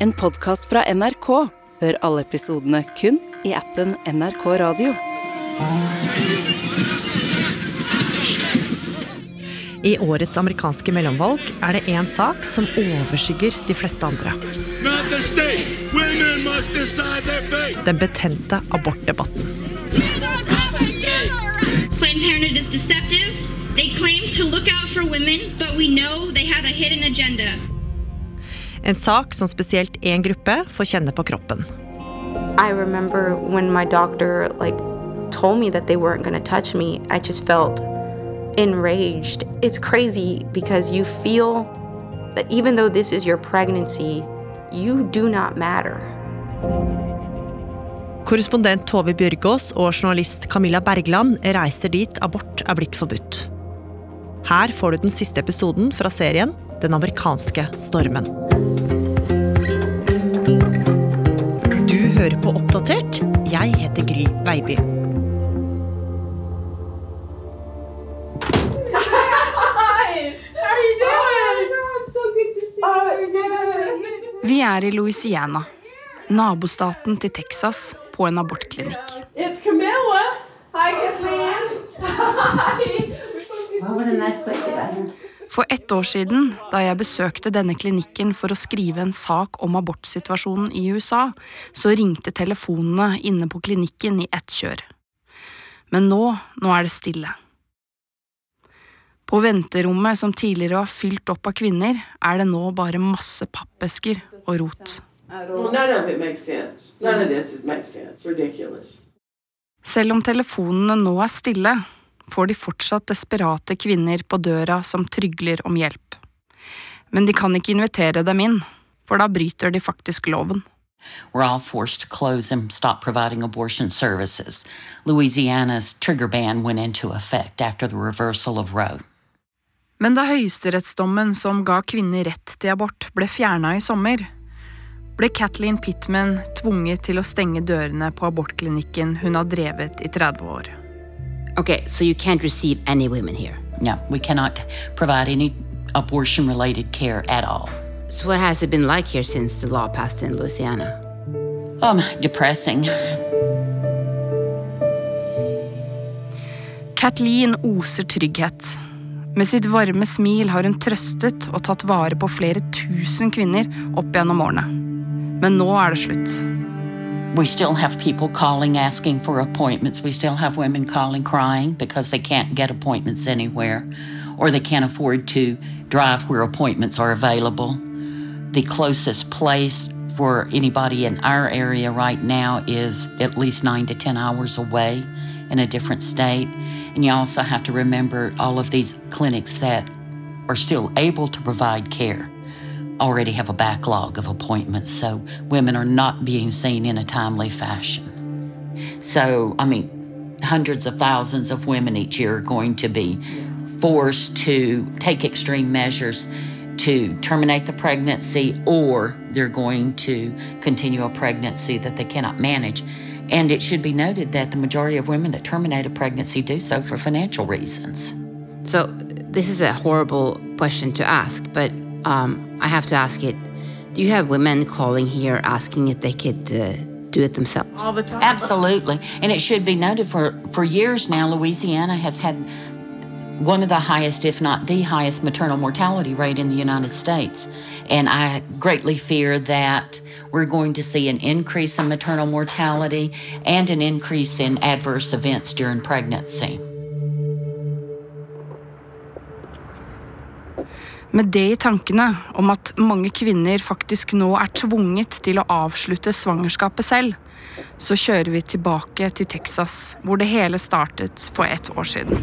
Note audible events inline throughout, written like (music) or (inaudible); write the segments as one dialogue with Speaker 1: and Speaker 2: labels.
Speaker 1: En podkast fra NRK. Hør alle episodene kun i appen NRK Radio.
Speaker 2: I årets amerikanske mellomvalg er det én sak som overskygger de fleste andre. Den betente abortdebatten.
Speaker 3: Planned Parenthood is deceptive. They claim to look out for women, but we know they have a hidden agenda.
Speaker 2: En sak som spesielt én gruppe får kjenne på kroppen.
Speaker 4: I remember when my doctor like told me that they weren't going to touch me, I just felt enraged. It's crazy because you feel that even though this is your pregnancy, you do not matter.
Speaker 2: Korrespondent Tove Bjørgaas og journalist Camilla Bergland reiser dit abort er blitt forbudt. Her får du den siste episoden fra serien Den amerikanske stormen. Du hører på Oppdatert. Jeg heter Gry Baby.
Speaker 5: Vi er i Louisiana, nabostaten til Texas, på en abortklinikk.
Speaker 6: It's Camilla. Hi, Kathleen.
Speaker 5: For ett år siden, da jeg besøkte denne klinikken for å skrive en sak om abortsituasjonen i USA, så ringte telefonene inne på klinikken i ett kjør. Men nå, nå er det stille. På venterommet som tidligere var fylt opp av kvinner, er det nå bare masse pappesker og rot. Selv om telefonene nå er stille, får de fortsatt desperate kvinner på døra som trygler om hjelp. Men de kan ikke invitere dem inn, for da bryter de faktisk loven.
Speaker 7: We're all forced to close and stop providing abortion services. Louisiana's trigger ban went into effect after the reversal of Roe.
Speaker 5: Men da høyesterettsdommen som ga kvinner rett til abort, ble fjerna i sommer, ble Kathleen Pittman tvunget til å stenge dørene på abortklinikken hun har drevet i 30 år.
Speaker 8: Okay, so you can't receive any women here.
Speaker 7: No, we cannot provide any abortion related care at all.
Speaker 8: So what has it been like here since the law passed in Louisiana?
Speaker 7: Um, depressing.
Speaker 5: Kathleen oser trygghet. Med sitt varme smil har hun trøstet og tatt vare på flere tusen kvinner opp gjennom årene. Men nå er det slutt.
Speaker 7: We still have people calling asking for appointments. We still have women calling crying because they can't get appointments anywhere or they can't afford to drive where appointments are available. The closest place for anybody in our area right now is at least nine to 10 hours away in a different state. And you also have to remember all of these clinics that are still able to provide care already have a backlog of appointments, so women are not being seen in a timely fashion. So, I mean, hundreds of thousands of women each year are going to be forced to take extreme measures to terminate the pregnancy or they're going to continue a pregnancy that they cannot manage. And it should be noted that the majority of women that terminate a pregnancy do so for financial reasons.
Speaker 8: So this is a horrible question to ask, but um, I have to ask it. Do you have women calling here asking if they could uh, do it themselves?
Speaker 6: All the time.
Speaker 7: Absolutely. And it should be noted for, for years now, Louisiana has had one of the highest, if not the highest, maternal mortality rate in the United States. And I greatly fear that we're going to see an increase in maternal mortality and an increase in adverse events during pregnancy.
Speaker 5: Med det i tankene om at mange kvinner faktisk nå er tvunget til å avslutte svangerskapet selv, så kjører vi tilbake til Texas, hvor det hele startet for ett år siden.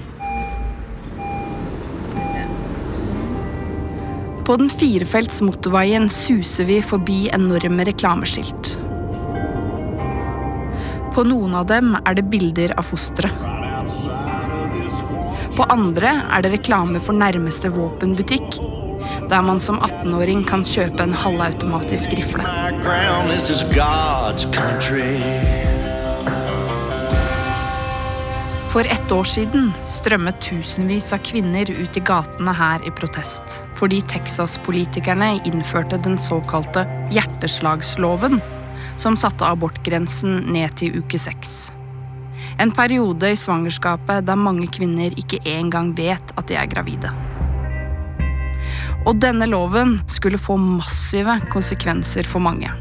Speaker 5: På den firefelts motorveien suser vi forbi enorme reklameskilt. På noen av dem er det bilder av fostre. På andre er det reklame for nærmeste våpenbutikk, der man som 18-åring kan kjøpe en halvautomatisk rifle. For ett år siden strømmet tusenvis av kvinner ut i gatene her i protest, fordi Texas-politikerne innførte den såkalte hjerteslagsloven, som satte abortgrensen ned til uke seks. En periode i svangerskapet der mange kvinner ikke engang vet at de er gravide. Og denne loven skulle få massive konsekvenser for mange.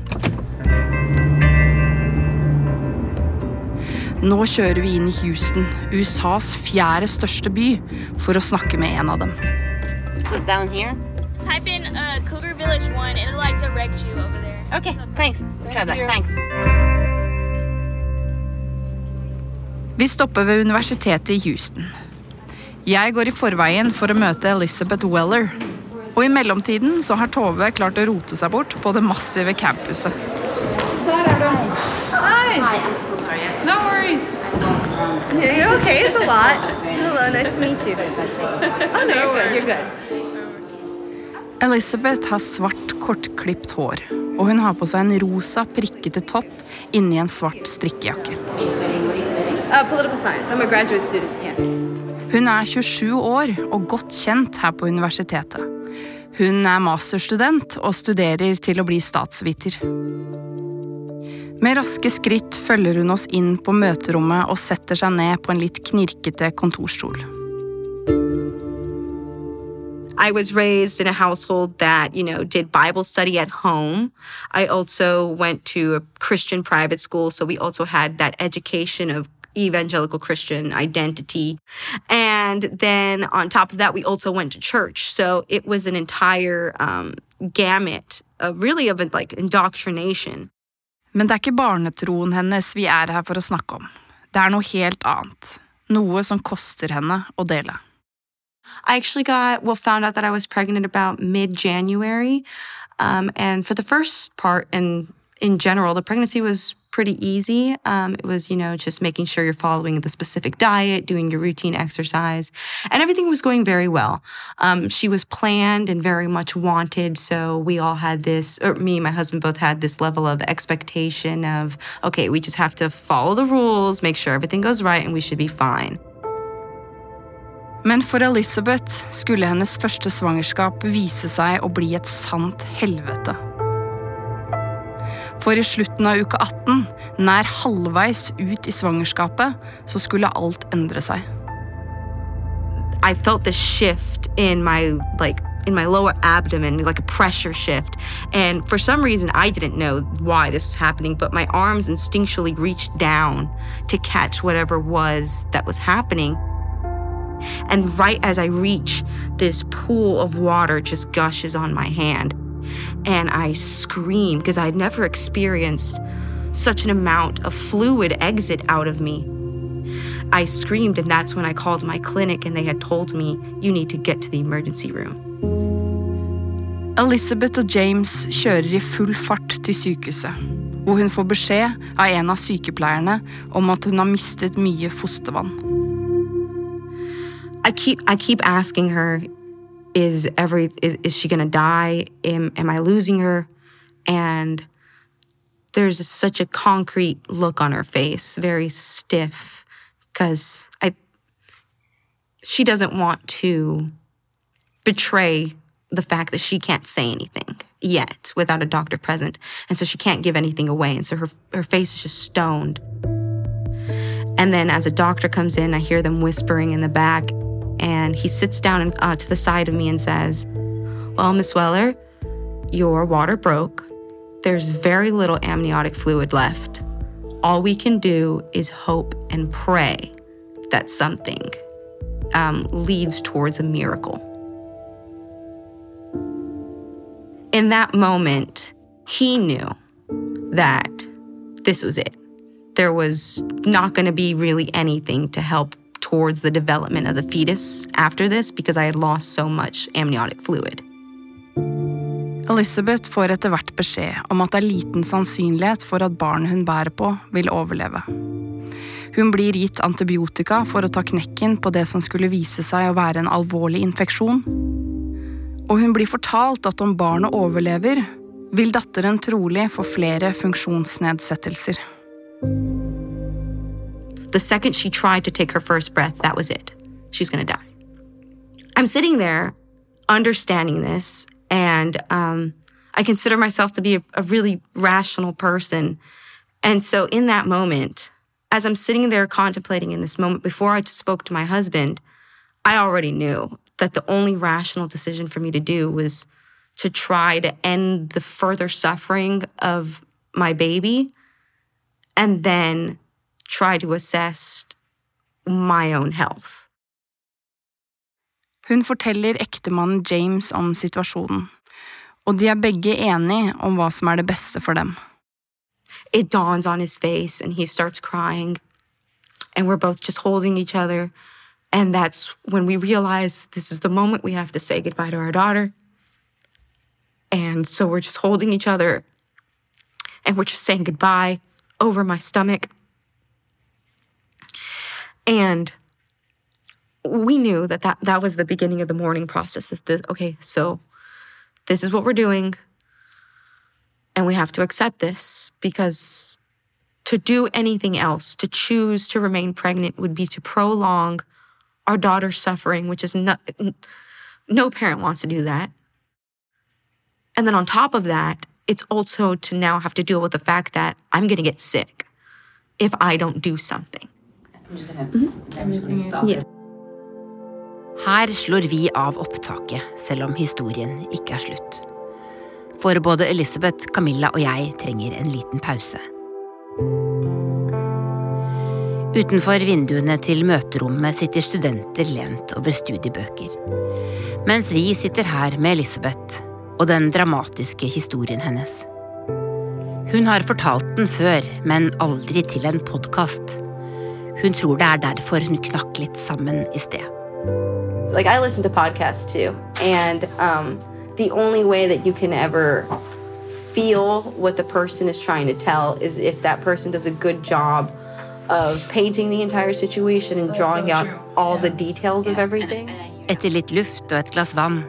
Speaker 5: Nå kjører vi inn i Houston, USAs fjerde største by, for å snakke med en av dem.
Speaker 8: So down here?
Speaker 9: Type in uh, Cougar Village 1 and it'll like direct you over there.
Speaker 8: Okay, thanks. Try that. Thanks.
Speaker 5: Vi stopper ved universitetet i Houston. Jeg går i forveien for å møte Elizabeth Weller. Og i mellomtiden så har Tove klart å rote seg bort på det massive campuset.
Speaker 10: Der er du. Hi.
Speaker 8: Hi, I'm so sorry.
Speaker 10: No worries.
Speaker 11: You're okay. It's a lot. Hello, nice to meet you. Oh no, you're good. You're good.
Speaker 5: Elizabeth har svart, kortklipt hår, og hun har på seg en rosa, prikkete topp inni en svart strikkejakke.
Speaker 11: Uh, political science. I'm a graduate student. Yeah.
Speaker 5: Hun er 27 år og godt kjent her på universitetet. Hun er masterstudent og studerer til å bli statsviter. Med raske skritt følger hun oss inn på møterommet og setter seg ned på en litt knirkete kontorstol.
Speaker 4: I was raised in a household that, you know, did Bible study at home. I also went to a Christian private school, so we also had that education of evangelical Christian identity. And then on top of that, we also went to church. So it was an entire um, gamut of really of like indoctrination.
Speaker 5: Men det er ikke barnetroen hennes vi er her for å snakke om. Det er noe helt annet. Noe som koster henne å dele.
Speaker 4: I actually got, well, found out that I was pregnant about mid January. Um, and for the first part, and in general, the pregnancy was pretty easy. Um, it was, you know, just making sure you're following the specific diet, doing your routine exercise, and everything was going very well. Um, she was planned and very much wanted. So we all had this, or me and my husband both had this level of expectation of, okay, we just have to follow the rules, make sure everything goes right, and we should be fine.
Speaker 5: Men for Elizabeth skulle hennes første svangerskap vise seg å bli et sant helvete. For i slutten av uke 18, nær halvveis ut i svangerskapet, så skulle alt endre seg.
Speaker 4: I felt this shift in my like in my lower abdomen, like a pressure shift. And for some reason, I didn't know why this was happening, but my arms instinctually reached down to catch whatever was that was happening. And right as I reach, this pool of water just gushes on my hand. And I screamed because I'd never experienced such an amount of fluid exit out of me. I screamed, and that's when I called my clinic, and they had told me, You need to get to the emergency room.
Speaker 5: Elizabeth og James kjører i full fart til sykehuset, hvor hun får beskjed av en av sykepleierne om at hun har mistet mye fostervann.
Speaker 4: I keep I keep asking her, is every is, is she gonna die? Am am I losing her? And there's such a concrete look on her face, very stiff, because I she doesn't want to betray the fact that she can't say anything yet without a doctor present, and so she can't give anything away, and so her her face is just stoned. And then as a doctor comes in, I hear them whispering in the back, and he sits down uh, to the side of me and says, Well, Miss Weller, your water broke. There's very little amniotic fluid left. All we can do is hope and pray that something um, leads towards a miracle. In that moment, he knew that this was it. There was not going to be really anything to help towards the development of the fetus after this because I had lost so much amniotic fluid.
Speaker 5: Elizabeth får etter hvert beskjed om at det er liten sannsynlighet for at barnet hun bærer på, vil overleve. Hun blir gitt antibiotika for å ta knekken på det som skulle vise seg å være en alvorlig infeksjon. Og hun blir fortalt at om barnet overlever, vil datteren trolig få flere funksjonsnedsettelser.
Speaker 4: The second she tried to take her first breath, that was it. She's going to die. I'm sitting there understanding this, and um, I consider myself to be a, a really rational person. And so, in that moment, as I'm sitting there contemplating in this moment, before I spoke to my husband, I already knew that the only rational decision for me to do was to try to end the further suffering of my baby and then try to assess my own health.
Speaker 5: Hun forteller ektemannen James om situasjonen, og de er begge enige om hva som er det beste for dem.
Speaker 4: It dawns on his face and he starts crying, and we're both just holding each other. And that's when we realize this is the moment we have to say goodbye to our daughter. And so we're just holding each other and we're just saying goodbye over my stomach. And we knew that that, that was the beginning of the mourning process. Is this, okay, so this is what we're doing. And we have to accept this because to do anything else, to choose to remain pregnant, would be to prolong our daughter's suffering, which is not, no parent wants to do that. And then on top of that, it's also to now have to deal with the fact that I'm going to get sick if I don't do something. Yeah.
Speaker 8: Her slår vi av opptaket, selv om historien ikke er slutt. For både Elisabeth, Camilla og jeg trenger en liten pause. Utenfor vinduene til møterommet sitter studenter lent over studiebøker. Mens vi sitter her med Elisabeth og den dramatiske historien hennes. Hun har fortalt den før, men aldri til en podkast. Hun tror det er derfor hun knakk litt sammen i sted.
Speaker 4: Like I listen to podcasts too, and um, the only way that you can ever feel what the person is trying to tell is if that person does a good job of painting the entire situation and drawing out all the details of everything.
Speaker 8: Etter litt luft og et glass vann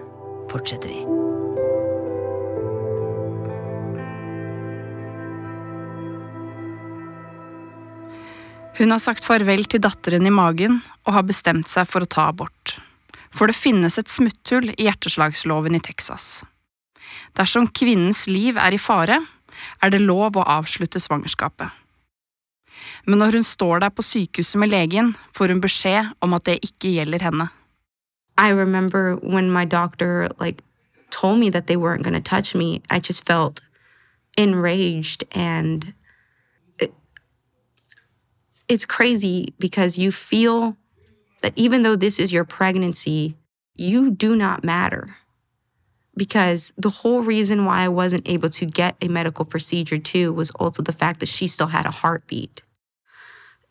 Speaker 8: fortsetter vi.
Speaker 5: Hun har sagt farvel til datteren i magen og har bestemt seg for å ta abort. For det finnes et smutthull i hjerteslagsloven i Texas. Dersom kvinnens liv er i fare, er det lov å avslutte svangerskapet. Men når hun står der på sykehuset med legen, får hun beskjed om at det ikke gjelder henne.
Speaker 4: I remember when my doctor like told me that they weren't going to touch me, I just felt enraged and it's crazy because you feel that even though this is your pregnancy, you do not matter. Because the whole reason why I wasn't able to get a medical procedure too was also the fact that she still had a heartbeat.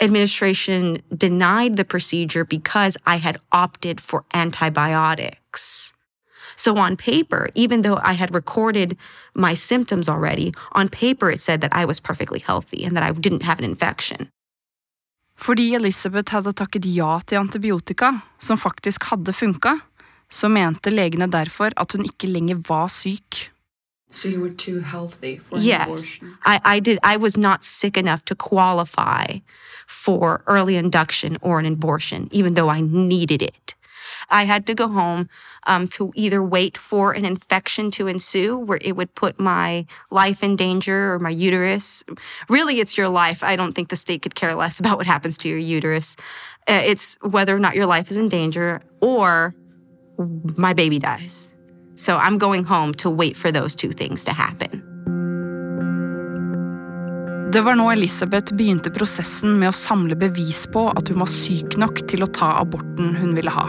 Speaker 4: Administration denied the procedure because I had opted for antibiotics. So on paper, even though I had recorded my symptoms already, on paper it said that I was perfectly healthy and that I didn't have an infection.
Speaker 5: Fordi Elizabeth hadde takket ja til antibiotika, som faktisk hadde funka, så mente legene derfor at hun ikke lenger var syk.
Speaker 10: So you were too healthy for an
Speaker 4: yes,
Speaker 10: abortion.
Speaker 4: I, I did. I was not sick enough to qualify for early induction or an abortion, even though I needed it. I had to go home um, to either wait for an infection to ensue, where it would put my life in danger or my uterus. Really, it's your life. I don't think the state could care less about what happens to your uterus. Uh, it's whether or not your life is in danger or my baby dies. So I'm going home to wait for those two things to happen.
Speaker 5: Det var nå Elisabeth begynte prosessen med å samle bevis på at hun var syk nok til å ta aborten hun ville ha.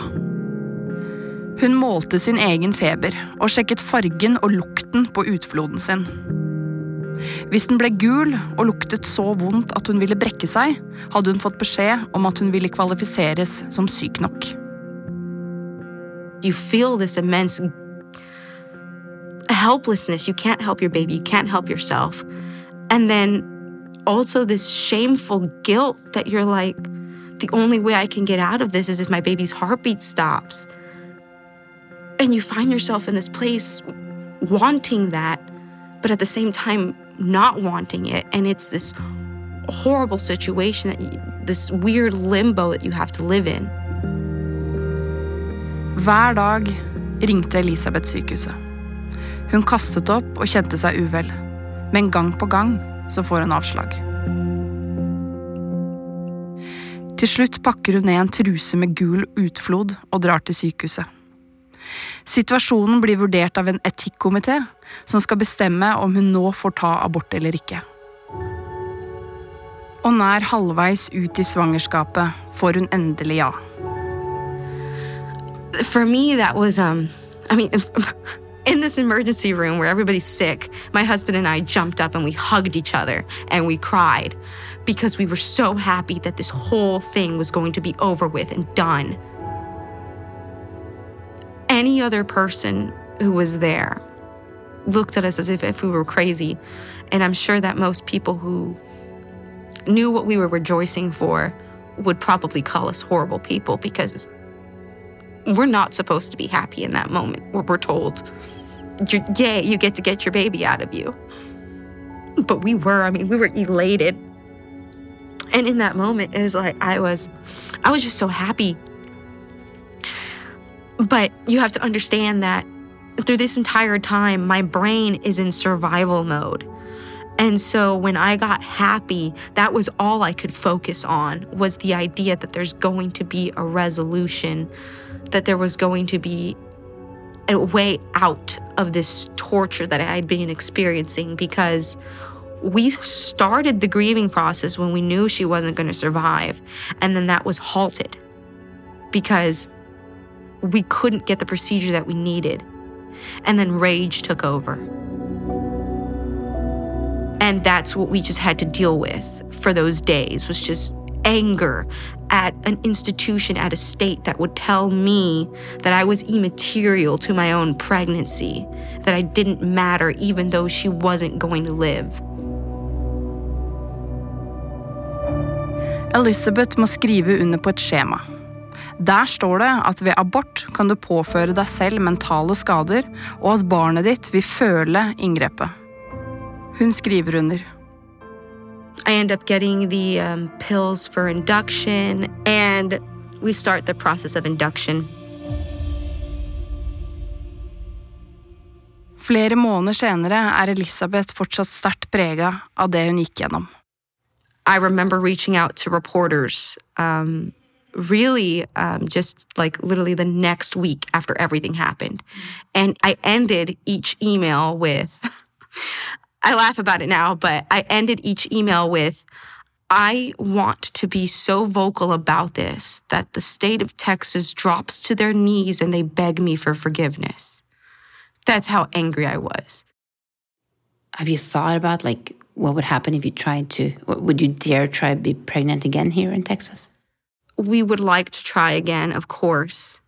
Speaker 5: Hun målte sin egen feber og sjekket fargen og lukten på utfloden sin. Hvis den ble gul og luktet så vondt at hun ville brekke seg, hadde hun fått beskjed om at hun ville kvalifiseres som syk nok.
Speaker 4: You feel this immense helplessness. You can't help your baby, you can't help yourself. And then also this shameful guilt that you're like, the only way I can get out of this is if my baby's heartbeat stops. And you find yourself in this place wanting that, but at the same time not wanting it. And it's this horrible situation that this weird limbo that you have to live in.
Speaker 5: Hver dag ringte Elisabeth sykehuset. Hun kastet opp og kjente seg uvel, men gang på gang så får hun avslag. Til slutt pakker hun ned en truse med gul utflod og drar til sykehuset. Situasjonen blir vurdert av en etikkomité, som skal bestemme om hun nå får ta abort eller ikke. Og nær halvveis ut i svangerskapet får hun endelig ja.
Speaker 4: For me, that was, um, I mean, (laughs) in this emergency room where everybody's sick, my husband and I jumped up and we hugged each other and we cried because we were so happy that this whole thing was going to be over with and done. Any other person who was there looked at us as if, if we were crazy. And I'm sure that most people who knew what we were rejoicing for would probably call us horrible people because we're not supposed to be happy in that moment where we're told, yay, you get to get your baby out of you. But we were, I mean, we were elated. And in that moment, it was like I was, I was just so happy. But you have to understand that through this entire time, my brain is in survival mode. And so when I got happy, that was all I could focus on was the idea that there's going to be a resolution, that there was going to be a way out of this torture that I had been experiencing because we started the grieving process when we knew she wasn't going to survive. And then that was halted because we couldn't get the procedure that we needed. And then rage took over. And that's what we just had to deal with for those days was just anger at an institution, at a state that would tell me that I was immaterial to my own pregnancy, that I didn't matter even though she wasn't going to live.
Speaker 5: Elizabeth må skrive under på et skjema. Der står det at ved abort kan du påføre deg selv mentale skader, og at barnet ditt vil føle inngrepet. Hun skriver under.
Speaker 4: I end up getting the um, pills for induction, and we start the process of induction.
Speaker 5: Flere måneder senere er Elisabeth fortsatt sterkt prega av det hun gikk gjennom.
Speaker 4: I remember reaching out to reporters um, really um, just like literally the next week after everything happened. And I ended each email with, (laughs) I laugh about it now, but I ended each email with, I want to be so vocal about this that the state of Texas drops to their knees and they beg me for forgiveness. That's how angry I was.
Speaker 8: Have you thought about like what would happen if you tried to would you dare try to be pregnant again here in Texas?
Speaker 4: We would like to try again, of course.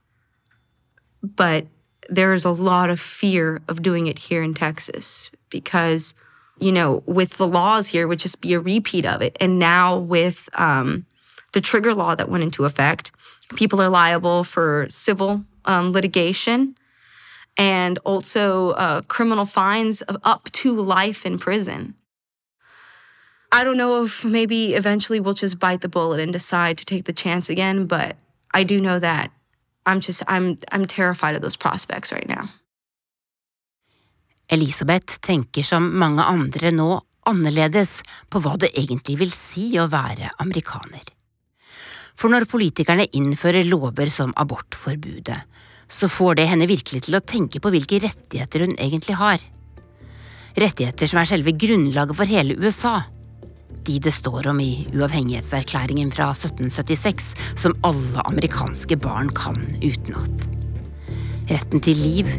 Speaker 4: But there is a lot of fear of doing it here in Texas because you know, with the laws here would just be a repeat of it. And now with um, the trigger law that went into effect, people are liable for civil um, litigation and also uh, criminal fines of up to life in prison. I don't know if maybe eventually we'll just bite the bullet and decide to take the chance again, but I do know that I'm just I'm I'm terrified of those prospects right now.
Speaker 8: Elisabeth tenker som mange andre nå annerledes på hva det egentlig vil si å være amerikaner. For når politikerne innfører lover som abortforbudet, så får det henne virkelig til å tenke på hvilke rettigheter hun egentlig har. Rettigheter som er selve grunnlaget for hele USA. De det står om i uavhengighetserklæringen fra 1776, som alle amerikanske barn kan utenat. Retten til liv,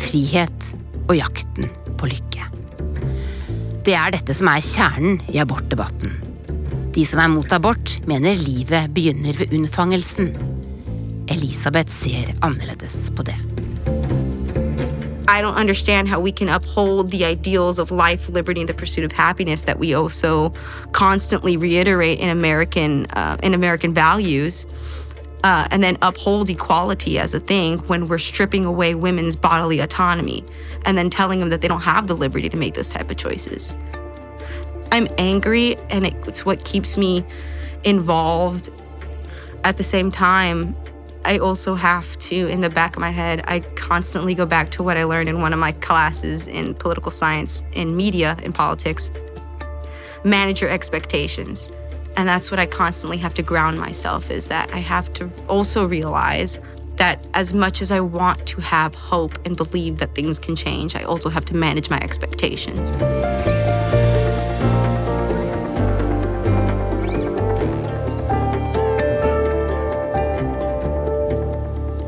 Speaker 8: frihet og jakten på lykke. Det er dette som er kjernen i abortdebatten. De som er mot abort, mener livet begynner ved unnfangelsen. Elisabeth ser annerledes på det.
Speaker 4: I don't understand how we can uphold the ideals of life, liberty, and the pursuit of happiness that we also constantly reiterate in American uh, in American values, uh, and then uphold equality as a thing when we're stripping away women's bodily autonomy, and then telling them that they don't have the liberty to make those type of choices. I'm angry, and it's what keeps me involved. At the same time, I also have to, in the back of my head, I constantly go back to what I learned in one of my classes in political science, in media, in politics manage your expectations. And that's what I constantly have to ground myself is that I have to also realize that as much as I want to have hope and believe that things can change, I also have to manage my expectations.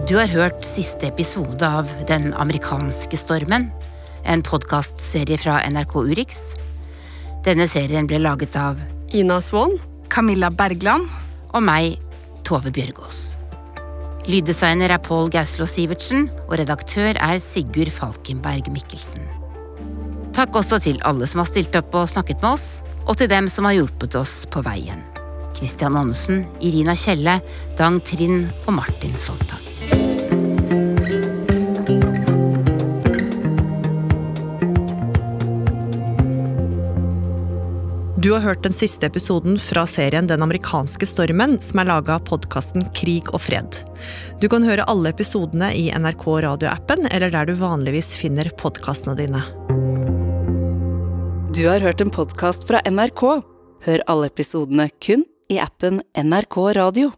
Speaker 8: Du har hørt siste episode av Den amerikanske stormen, en podkastserie fra NRK Urix. Denne serien ble laget av
Speaker 12: Ina Swann,
Speaker 5: Camilla Bergland
Speaker 8: og meg, Tove Bjørgaas. Lyddesigner er Pål Gauslå Sivertsen, og redaktør er Sigurd Falkenberg Mikkelsen. Takk også til alle som har stilt opp og snakket med oss, og til dem som har hjulpet oss på veien. Christian Aanesen, Irina Kjelle, Dang Trind og Martin Sontag.
Speaker 2: Du har hørt den siste episoden fra serien Den amerikanske stormen, som er laga av podkasten Krig og fred. Du kan høre alle episodene i NRK radioappen eller der du vanligvis finner podkastene dine.
Speaker 1: Du har hørt en podkast fra NRK. Hør alle episodene kun i appen NRK Radio.